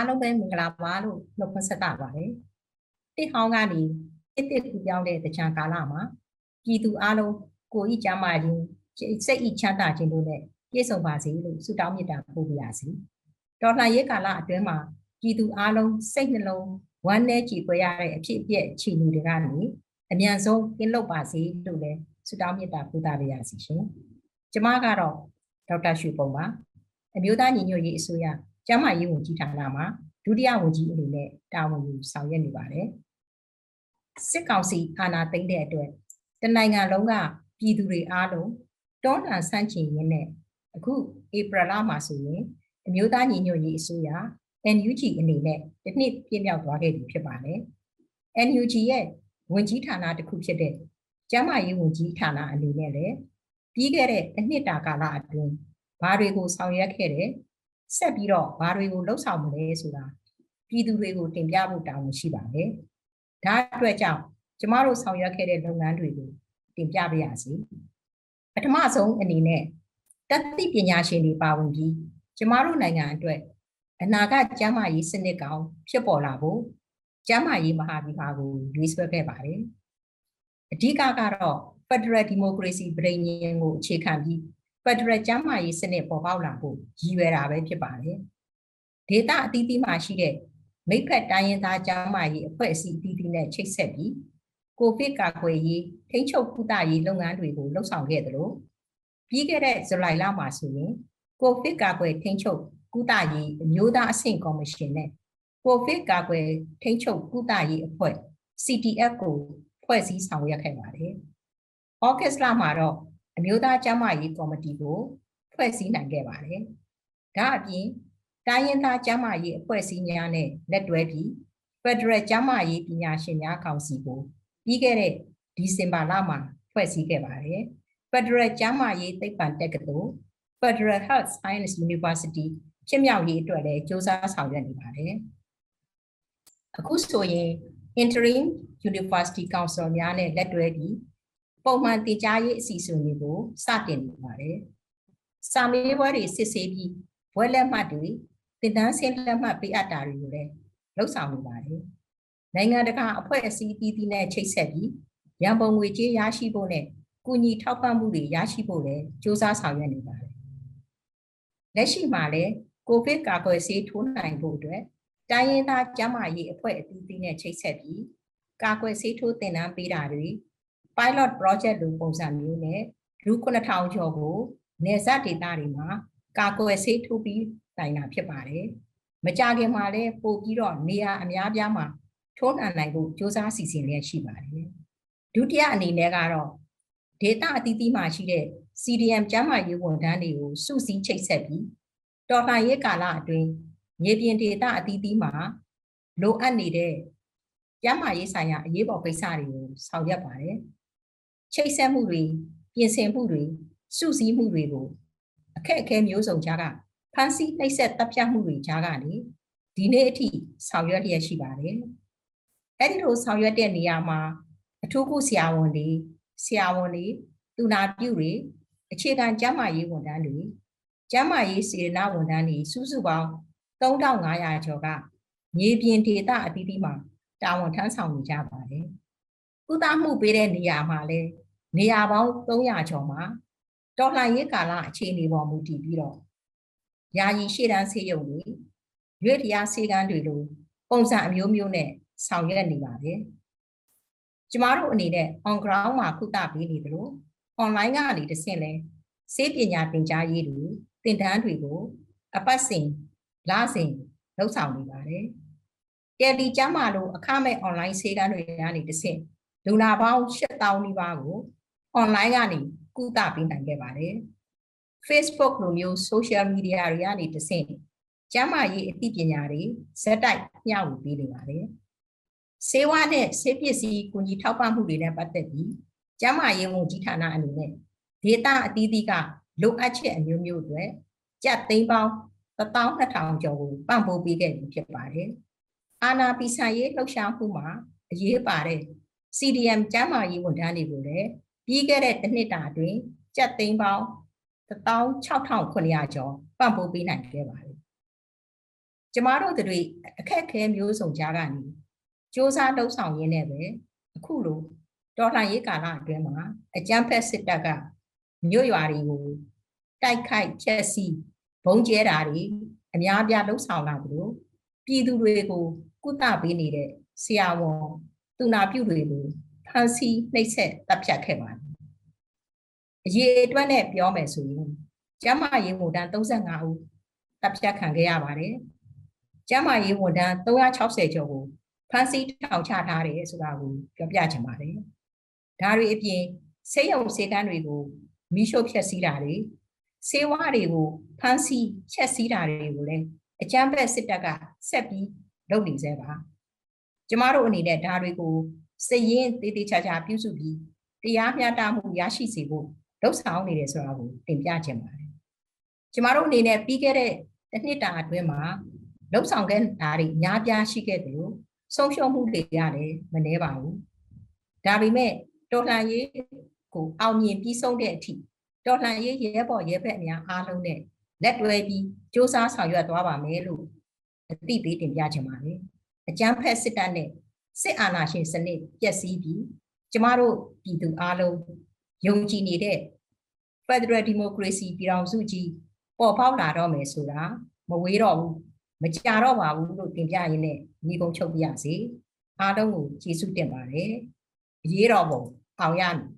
အားလုံးပဲမင်္ဂလာပါလို့နှုတ်ခွန်းဆက်တာပါတယ်တစ်ဟောင်းကနေတစ်တစ်ကူပြောင်းတဲ့တချံကာလမှာပြည်သူအားလုံးကိုဤကျမ်းမာခြင်းစိတ်ဤချမ်းသာခြင်းတို့နဲ့ပြည့်စုံပါစေလို့ဆုတောင်းမေတ္တာပို့ပါရစေတော်လှန်ရေးကာလအတွင်းမှာပြည်သူအားလုံးစိတ်နှလုံးဝမ်းနည်းကြည်ပွေရတဲ့အဖြစ်အပျက်ခြေလူတွေကနေအမြန်ဆုံးကင်းလွတ်ပါစေလို့လည်းဆုတောင်းမေတ္တာပို့တာပါရစေရှင်ကျမကတော့ဒေါက်တာရွှေပုံပါအမျိုးသားညီညွတ်ရေးအစိုးရ ကျန်းမာရေးဝန်ကြီးဌာနမှာဒုတိယဝန်ကြီးအနေနဲ့တာဝန်ယူဆောင်ရွက်နေပါတယ်စစ်ကောင်စီအာဏာသိမ်းတဲ့အတွက်တနိုင်ငံလုံးကပြည်သူတွေအားလုံးတောလှန်ဆန့်ကျင်ရင်းနဲ့အခုဧပြီလမှာဆိုရင်အမျိုးသားညီညွတ်ရေးအစိုးရ NUG အနေနဲ့တစ်နှစ်ပြည့်မြောက်သွားခဲ့ပြီဖြစ်ပါတယ် NUG ရဲ့ဝန်ကြီးဌာနတစ်ခုဖြစ်တဲ့ကျန်းမာရေးဝန်ကြီးဌာနအနေနဲ့လည်းပြီးခဲ့တဲ့တစ်နှစ်တာကာလအတွင်းဘာတွေကိုဆောင်ရွက်ခဲ့တယ် ဆက်ပြီးတော့ဘာတွေကိုလှုပ်ဆောင်မလဲဆိုတာပြည်သူတွေကိုတင်ပြဖို့တာဝန်ရှိပါတယ်။ဒါအတွက်ကြောင့်ကျမတို့ဆောင်ရွက်ခဲ့တဲ့လုပ်ငန်းတွေကိုတင်ပြပါရစေ။ပထမဆုံးအနေနဲ့တသိပညာရှင်တွေပါဝင်ပြီးကျမတို့နိုင်ငံအတွက်အနာဂတ်ကျန်းမာရေးစနစ်ကောင်ဖြစ်ပေါ်လာဖို့ကျန်းမာရေးမဟာဗျူဟာကိုရွေးဆွဲခဲ့ပါတယ်။အဓိကကတော့ Federal Democracy ပြည်ညင်ကိုအခြေခံပြီး ဖက်ဒရယ်ကျန်းမာရေးစနစ်ပေါ်ပေါက်လာဖို့ရည်ရွယ်တာပဲဖြစ်ပါတယ်။ဒေတာအသီးသီးမှာရှိတဲ့မိဖက်တိုင်းရင်းသားကျန်းမာရေးအဖွဲ့အစည်းအသီးသီးနဲ့ချိတ်ဆက်ပြီးကိုဗစ်ကာကွယ်ရေးထိန်းချုပ်ကုသရေးလုပ်ငန်းတွေကိုလှုပ်ဆောင်ခဲ့သလိုပြီးခဲ့တဲ့ဇူလိုင်လမှာဆိုရင်ကိုဗစ်ကာကွယ်ထိန်းချုပ်ကုသရေးအမျိုးသားအဆင့်ကော်မရှင်နဲ့ကိုဗစ်ကာကွယ်ထိန်းချုပ်ကုသရေးအဖွဲ့ CTF ကိုဖွဲ့စည်းဆောင်ရွက်ခဲ့ပါတယ်။ဩဂတ်လမှာတော့ အမျိုးသားကျန်းမာရေးကော်မတီကိုဖွဲ့စည်းနိုင်ခဲ့ပါတယ်။ဒါအပြင်တိုင်းရင်းသားကျန်းမာရေးအဖွဲ့အစည်းများနဲ့လက်တွဲပြီး Federal ကျန်းမာရေးပညာရှင်များကောင်စီကိုပြီးခဲ့တဲ့ဒီဇင်ဘာလမှာဖွဲ့စည်းခဲ့ပါတယ်။ Federal ကျန်းမာရေးသိပ္ပံတက္ကသိုလ် Federal Health Science University ဖြစ်မြောက်ရေးအတွက်လည်းစ조사ဆောင်ရွက်နေပါတယ်။အခုဆိုရင် Interim University Council များနဲ့လက်တွဲပြီး ပုံမှန်တင် जा ရေးအစီအစဉ်တွေကိုစတင်နေပါတယ်။စာမေးပွဲတွေစစ်ဆေးပြီးဘွဲလက်မှတ်တွေတင်တန်းဆင်းလက်မှတ်ပေးအပ်တာတွေကိုလည်းလှုပ်ဆောင်နေပါတယ်။နိုင်ငံတကာအဖွဲ့အစည်းအသီးသီးနဲ့ချိတ်ဆက်ပြီးရန်ပုံငွေကြေးရရှိဖို့နဲ့ကုညီထောက်ပံ့မှုတွေရရှိဖို့လည်းစ조사ဆောင်ရွက်နေပါတယ်။လက်ရှိမှာလည်းကိုဗစ်ကာကွယ်ဆေးထိုးနိုင်ဖို့အတွက်တိုင်းရင်းသားကျန်းမာရေးအဖွဲ့အသီးသီးနဲ့ချိတ်ဆက်ပြီးကာကွယ်ဆေးထိုးတင်တန်းပေးတာတွေ pilot project လိုပုံစံမျိုးနဲ့လူ9000ကျော်ကိုနေဆက်ဒေတာတွေမှာကာကွယ်ဆေးထိုးပြီးတိုင်တာဖြစ်ပါတယ်။မကြခင်မှာလည်းပို့ပြီးတော့နေရာအများပြားမှာထိုးနှံနိုင်ဖို့စ조사စီစဉ်လျက်ရှိပါတယ်။ဒုတိယအနေနဲ့ကတော့ data အသီးသီးမှာရှိတဲ့ CDM ကျန်းမာရေးဝန်ထမ်းတွေကိုစုစည်းချိတ်ဆက်ပြီးတော်လှန်ရေးကာလအတွင်းမြေပြင် data အသီးသီးမှာလိုအပ်နေတဲ့ကျန်းမာရေးဆိုင်ရာအရေးပေါ်ကိစ္စတွေကိုဆောင်ရွက်ပါတယ်။ ချိတ်ဆက်မှုတွေပြင်ဆင်မှုတွေစုစည်းမှုတွေကိုအခက်အခဲမျိုးစုံကြားကဖန်ဆီးနှိပ်စက်တပ်ဖြတ်မှုတွေကြားကနေဒီနေ့အထိဆောင်ရွက်လျက်ရှိပါတယ်။အဲဒီလိုဆောင်ရွက်တဲ့နေရာမှာအထူးကုဆရာဝန်တွေဆရာဝန်တွေသူနာပြုတွေအခြေခံကျန်းမာရေးဝန်ထမ်းတွေကျန်းမာရေးစေတနာဝန်ထမ်းတွေစုစုပေါင်း3500ကျော်ကမြေပြင်ဒေသအသီးသီးမှာတာဝန်ထမ်းဆောင်နေကြပါတယ်။ကုသမှုပေးတဲ့နေရာမှာလဲ နေရာပေါင်း300ကျော်မှာတော်လှန်ရေးကာလအခြေအနေပေါ်မူတည်ပြီးတော့ယာယီရှေ့တန်းဆေးရုံတွေရွေ့တရားဆေးကမ်းတွေလိုပုံစံအမျိုးမျိုးနဲ့ဆောင်ရွက်နေပါတယ်ကျမတို့အနေနဲ့ on ground မှာကုသပေးနေတယ်လို့ online ကနေတဆင့်လဲဆေးပညာသင်ကြားရေးတွေသင်တန်းတွေကို အပတ်စဉ်လစဉ်လှုပ်ဆောင်နေပါတယ်။တယ်လီကျမ်းမာလို့အခမဲ့ online ဆေးကမ်းတွေကနေတဆင့်လူနာပေါင်း8000နီးပါးကို online ကနေကုသပေးနိုင်ခဲ့ပါတယ်။ Facebook လိုမျိုး social media တွေကနေတဆင့်ကျန်းမာရေးအသိပညာတွေဇက်တိုက်မျှဝေပေးနေပါတယ်။ဆေးဝါးနဲ့ဆေးပစ္စည်းကူညီထောက်ပံ့မှုတွေနဲ့ပတ်သက်ပြီးကျန်းမာရေးဝန်ကြီးဌာနအနေနဲ့ဒေတာအသီးသီးကလိုအပ်ချက်အမျိုးမျိုးတွေကြက်သိန်းပေါင်း12000ကျော်ကိုပံ့ပိုးပေးခဲ့ပြီးဖြစ်ပါတယ်။အာနာပီဆန်ရေးလှုပ်ရှားမှုမှာအရေးပါတဲ့ CDM ကျန်းမာရေးဝန်ထမ်းတွေကိုလည်း ပြီးခဲ့တဲ့တစ်နှစ်တာအတွင်းကြက်သိန်းပေါင်း16900ကျော်ပံ့ပိုးပေးနိုင်ခဲ့ပါတယ်ကျမတို့တွေအခက်အခဲမျိုးစုံကြားကနေစ조사လှုပ်ဆောင်ရင်းနဲ့ပဲအခုလိုတော်လှန်ရေးကာလအတွင်းမှာအကြမ်းဖက်စစ်တပ်ကမြို့ရွာတွေကိုတိုက်ခိုက်ဖျက်ဆီးဘုံကျဲတာတွေအများအပြားလှုပ်ဆောင်လာသလိုပြည်သူတွေကိုကုသပေးနေတဲ့ဆရာဝန်သူနာပြုတွေကို ဖမ်းဆီးနှိပ်စက်တပ်ဖြတ်ခဲ့ပါတယ်အရေးအတွက်နဲ့ပြောမယ်ဆိုရင်ကျမရေးဝန်တန်း35ဦးတပ်ဖြတ်ခံခဲ့ရပါတယ်ကျမရေးဝန်တန်း360ကျော်ကိုဖမ်းဆီးထောင်ချထားတယ်ဆိုတာကိုပြောပြချင်ပါတယ်ဒါတွေအပြင်ဆေးရုံဆေးကန်းတွေကိုမိရှုဖျက်ဆီးတာတွေဆေးဝါးတွေကိုဖမ်းဆီးချက်ဆီးတာတွေကိုလည်းအကြမ်းဖက်စစ်တပ်ကဆက်ပြီးလုပ်နေသေးပါကျမတို့အနေနဲ့ဒါတွေကို စည်ရင်တေးသေးချာချာပြုစုပြီးတရားမျှတမှုရရှိစေဖို့လှုပ်ဆောင်နေတယ်ဆိုတာကိုတင်ပြချင်ပါတယ်ကျမတို့အနေနဲ့ပြီးခဲ့တဲ့တစ်နှစ်တာအတွင်းမှာလှုပ်ဆောင်ခဲ့တာတွေအများပြားရှိခဲ့တယ်လို့ဆုံးရှုံးမှုတွေရတယ်မနှဲပါဘူးဒါပေမဲ့တော်လှန်ရေးကိုအောင်မြင်ပြီးဆုံးတဲ့အထိတော်လှန်ရေးရဲဘော်ရဲဘက်အများအားလုံးနဲ့လက်တွဲပြီးစ조사ဆောင်ရွက်သွားပါမယ်လို့အသိပေးတင်ပြချင်ပါတယ်အကြမ်းဖက်စစ်တပ်နဲ့ စစ်အာဏာရှင်စနစ်ပျက်စီးပြီးကျမတို့ပြည်သူအားလုံးယုံကြည်နေတဲ့ Federal Democracy ပြည်ထောင်စုကြီးပေါ်ပေါက်လာတော့မယ်ဆိုတာမဝေးတော့ဘူးမကြတော့ပါဘူးလို့တင်ပြရင်းနဲ့ညီကုန်းချုပ်ပြရစီအားလုံးကိုကျေးဇူးတင်ပါတယ်အရေးတော်ပုံအောင်ရမည်